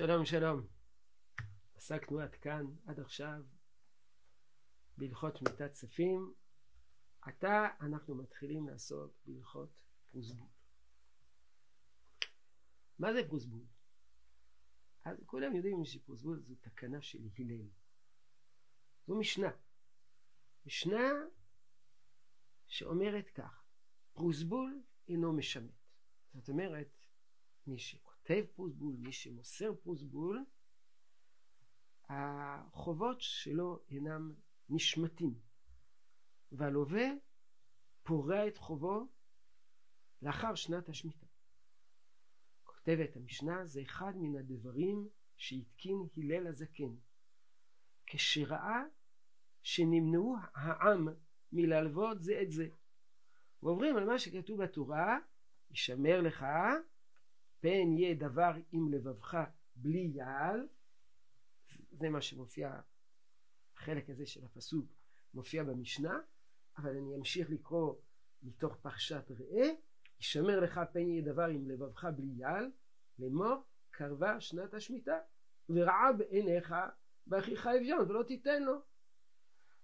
שלום שלום. עסקנו עד כאן, עד עכשיו, בהלכות מיתת צפים. עתה אנחנו מתחילים לעסוק בהלכות פרוסבול. מה זה פרוסבול? אז כולם יודעים שפרוסבול זו תקנה של הלל. זו משנה. משנה שאומרת כך, פרוסבול אינו משמט. זאת אומרת, מי שכותב פרוסבול, מי שמוסר פרוסבול, החובות שלו אינם נשמטים, והלווה פורע את חובו לאחר שנת השמיטה. כותבת המשנה זה אחד מן הדברים שהתקין הלל הזקן. כשראה שנמנעו העם מלהלוות זה את זה. ועוברים על מה שכתוב בתורה ישמר לך פן יהיה דבר עם לבבך בלי יעל זה מה שמופיע החלק הזה של הפסוק מופיע במשנה אבל אני אמשיך לקרוא מתוך פרשת ראה ישמר לך פן יהיה דבר עם לבבך בלי יעל לאמור קרבה שנת השמיטה ורעה בעיניך באחיך אביון ולא תיתן לו.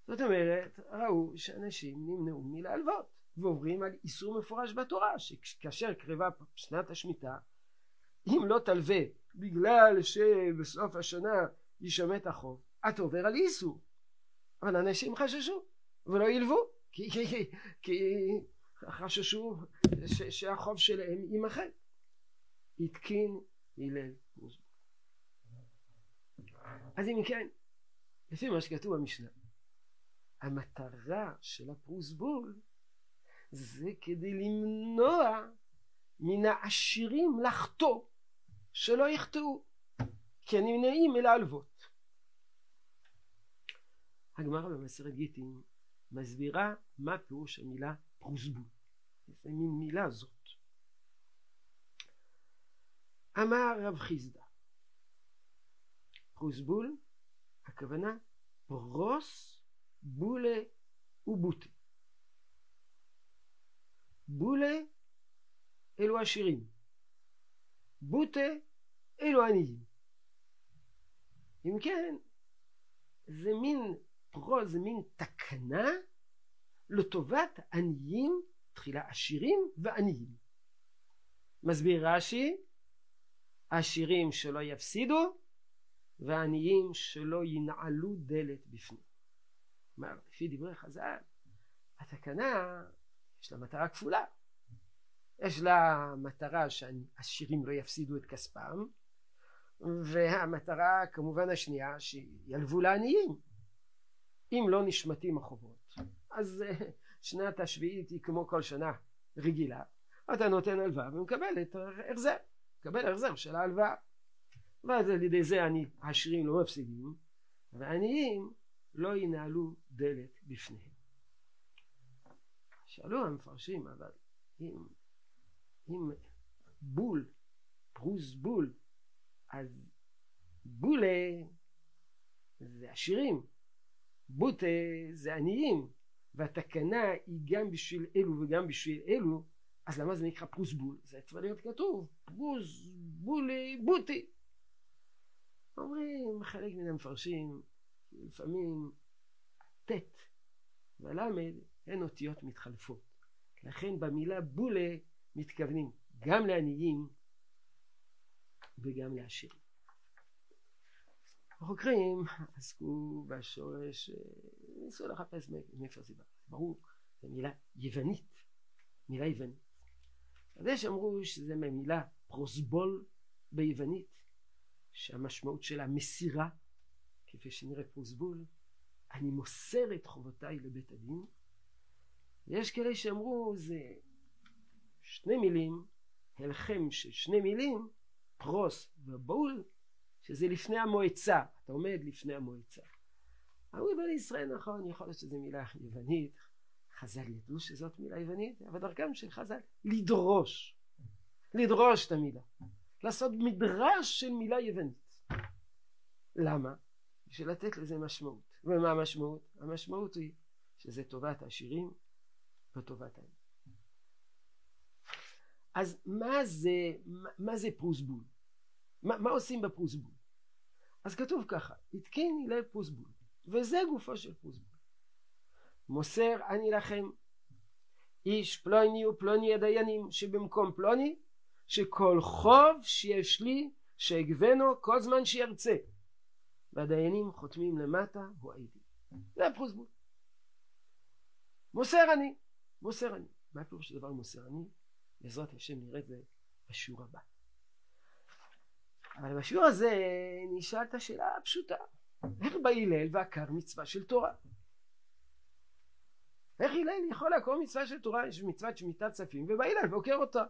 זאת אומרת ראו שאנשים נמנעו מלהלוות ועוברים על איסור מפורש בתורה שכאשר קרבה שנת השמיטה אם לא תלווה בגלל שבסוף השנה יישמט החוב אתה עובר על איסור. אבל אנשים חששו ולא ילוו כי, כי, כי, חששו ש, שהחוב שלהם יימחק. התקין הלל. פרוסבול אז אם כן לפי מה שכתוב במשנה המטרה של הפרוסבול זה כדי למנוע מן העשירים לחטוא שלא יחטאו כי הנמנעים מלהלוות הגמרא במסרת גיטין מסבירה מה פירוש המילה פרוסבול איזה מין מילה זאת. אמר רב חיסדא פרוסבול הכוונה פרוס בולה ובוטה. בולה אלו עשירים בוטה אלו עניים אם כן זה מין פרו זה מין תקנה לטובת עניים תחילה עשירים ועניים. מסביר רש"י עשירים שלא יפסידו ועניים שלא ינעלו דלת בפנים. כלומר לפי דברי חז"ל התקנה יש לה מטרה כפולה יש לה מטרה שהעשירים לא יפסידו את כספם והמטרה כמובן השנייה שילוו לעניים אם לא נשמטים החובות. אז שנת השביעית היא כמו כל שנה רגילה. אתה נותן הלוואה ומקבל את החזר. מקבל החזר של ההלוואה. ואז על ידי זה העשירים לא מפסידים והעניים לא ינהלו דלת בפניהם. שאלו המפרשים אבל אם, אם בול פרוס בול אז בולה זה עשירים בוטה זה עניים והתקנה היא גם בשביל אלו וגם בשביל אלו אז למה זה נקרא פרוס בול? זה צריך להיות כתוב פרוס בולי בוטי אומרים חלק מן המפרשים לפעמים ט' והלמד הן אותיות מתחלפות לכן במילה בולה מתכוונים גם לעניים וגם לעשירים. החוקרים עסקו בשורש ניסו לחפש מאיפה זה בא. ברור זו מילה יוונית מילה יוונית. אז יש אמרו שזה ממילה פרוסבול ביוונית שהמשמעות שלה מסירה כפי שנראה פרוסבול אני מוסר את חובותיי לבית הדין ויש כאלה שאמרו זה שני מילים הלחם של שני מילים פרוס ובול שזה לפני המועצה. אתה עומד לפני המועצה. אמרו בני ישראל נכון יכול להיות שזו מילה יוונית חז"ל ידעו שזאת מילה יוונית אבל דרכם של חז"ל לדרוש. לדרוש את המילה. לעשות מדרש של מילה יוונית. למה? בשביל לתת לזה משמעות. ומה המשמעות? המשמעות היא שזה טובת העשירים וטובת העם אז מה זה, מה זה פרוסבול? מה, מה עושים בפרוסבול? אז כתוב ככה, התקין הלל פרוסבול, וזה גופו של פרוסבול. מוסר אני לכם איש פלוני ופלוני הדיינים שבמקום פלוני שכל חוב שיש לי שאגבנו כל זמן שירצה והדיינים חותמים למטה הוא הייתי זה הפרוסבול מוסר אני מוסר אני מה הפירוש של דבר מוסר אני בעזרת השם נראה את זה בשיעור הבא. אבל בשיעור הזה נשאל את השאלה הפשוטה איך בהלל ועקר מצווה של תורה? איך הלל יכול לעקור מצווה של תורה יש מצוות שמיטת צפים ובהלל ועוקר אותה?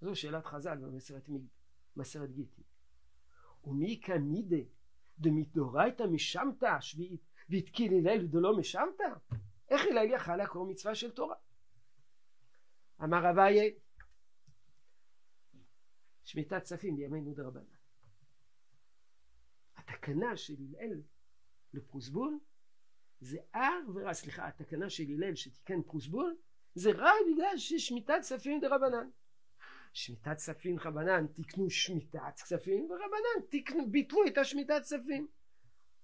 זו שאלת חז"ל במסרת גיטי ומי כמידה דמדאורייתא משמתא שביעית והתקין הלל דלא משמתא? איך הלל יכל לעקור מצווה של תורה אמר אביי שמיטת צפים בימינו דרבנן התקנה של הלל לפרוסבול זה אר ורע, סליחה, התקנה של הלל שתיקן פרוסבול זה רק בגלל ששמיטת כספים דרבנן. שמיטת כספים רבנן תיקנו שמיטת כספים ורבנן תיקנו, ביטלו את השמיטת כספים.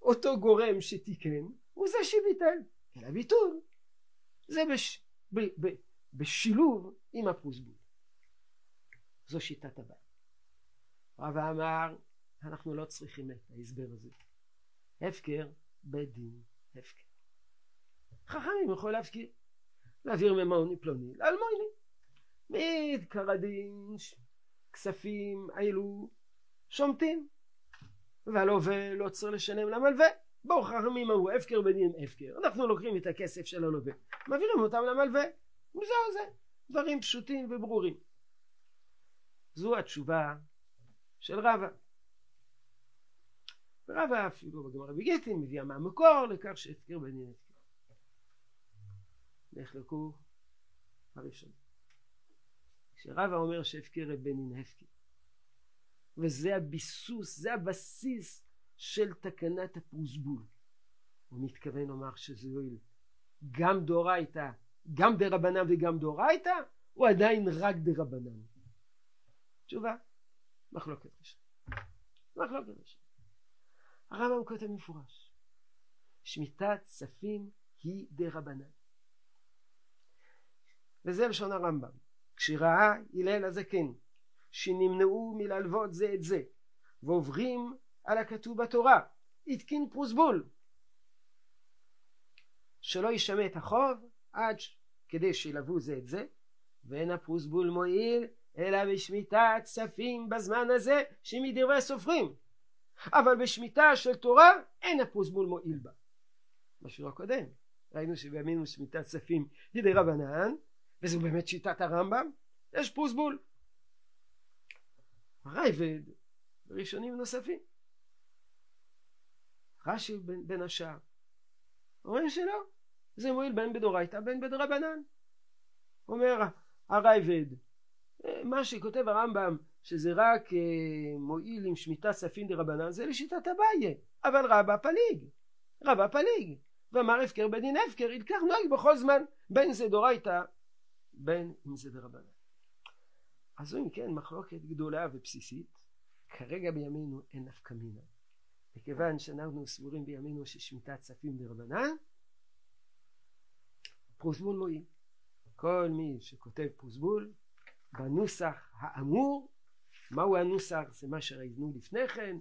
אותו גורם שתיקן הוא זה שביטל, אלא ביטול זה בש, ב, ב, בשילוב עם הפרוסבול. זו שיטת הבית. רב אמר אנחנו לא צריכים את ההסבר הזה. הפקר בית דין הפקר. חכמים יכולים להפקיר. להעביר ממעוני פלוני לאלמוני. מתקרדין כספים האלו שומטים. והלווה לא צריך לשלם למלווה. בואו חכמים אמרו הפקר בדין הפקר. אנחנו לוקחים את הכסף של הלווה, מעבירים אותם למלווה. וזהו זה. דברים פשוטים וברורים. זו התשובה של רבא. ורבא אפילו בגמרא בגיטין מביאה מהמקור לכך שהפקר בדין הפקר. נחלקו הראשונים. כשרבא אומר שהפקר בנין הפקר וזה הביסוס, זה הבסיס של תקנת הפרוסבול הוא מתכוון לומר שזה יועיל גם דאורייתא, גם דרבנן וגם דאורייתא הוא עדיין רק דרבנן. תשובה, מחלוקת ראשונה. מחלוקת ראשונה. הרמב"ם כותב מפורש שמיטת צפים היא דרבנן וזה לשון הרמב"ם כשראה הלל הזקן שנמנעו מללוות זה את זה ועוברים על הכתוב בתורה התקין פרוסבול שלא ישמע את החוב עד כדי שילוו זה את זה ואין הפרוסבול מועיל אלא בשמיטת כספים בזמן הזה שמדברי סופרים אבל בשמיטה של תורה אין הפרוסבול מועיל בה. בשיעור הקודם ראינו שבימינו שמיטת כספים ידי רבנן וזו באמת שיטת הרמב"ם יש פרוסבול רייבד וראשונים נוספים. רש"י בין השאר אומרים שלא זה מועיל בין בדורייתא בין בדרבנן אומר הרייבד מה שכותב הרמב"ם שזה רק אה, מועיל עם שמיטה ספין דרבנן זה לשיטת אביי אבל רבא פליג רבא פליג. ואמר הפקר בדין הפקר ידקח נוהג בכל זמן. בין זה דורייתא בין אם זה דרבנן. אז אם כן מחלוקת גדולה ובסיסית. כרגע בימינו אין נפקא מינה. מכיוון שאנחנו סבורים בימינו ששמיטת צפים דרבנן פרוסבול מועיל. כל מי שכותב פרוסבול בנוסח האמור מהו הנוסח? זה מה שראינו לפני כן.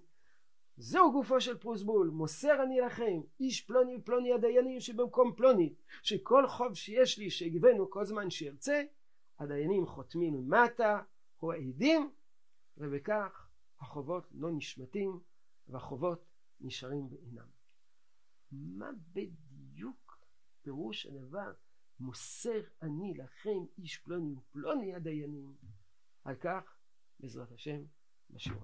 זהו גופו של פרוסבול מוסר אני לכם איש פלוני ופלוני הדיינים שבמקום פלוני שכל חוב שיש לי שיגבנו כל זמן שירצה הדיינים חותמים למטה או העדים ובכך החובות לא נשמטים והחובות נשארים בעינם. מה בדיוק פירוש הדבר מוסר אני לכם איש פלוני ופלוני הדיינים. על כך בעזרת השם בשיעור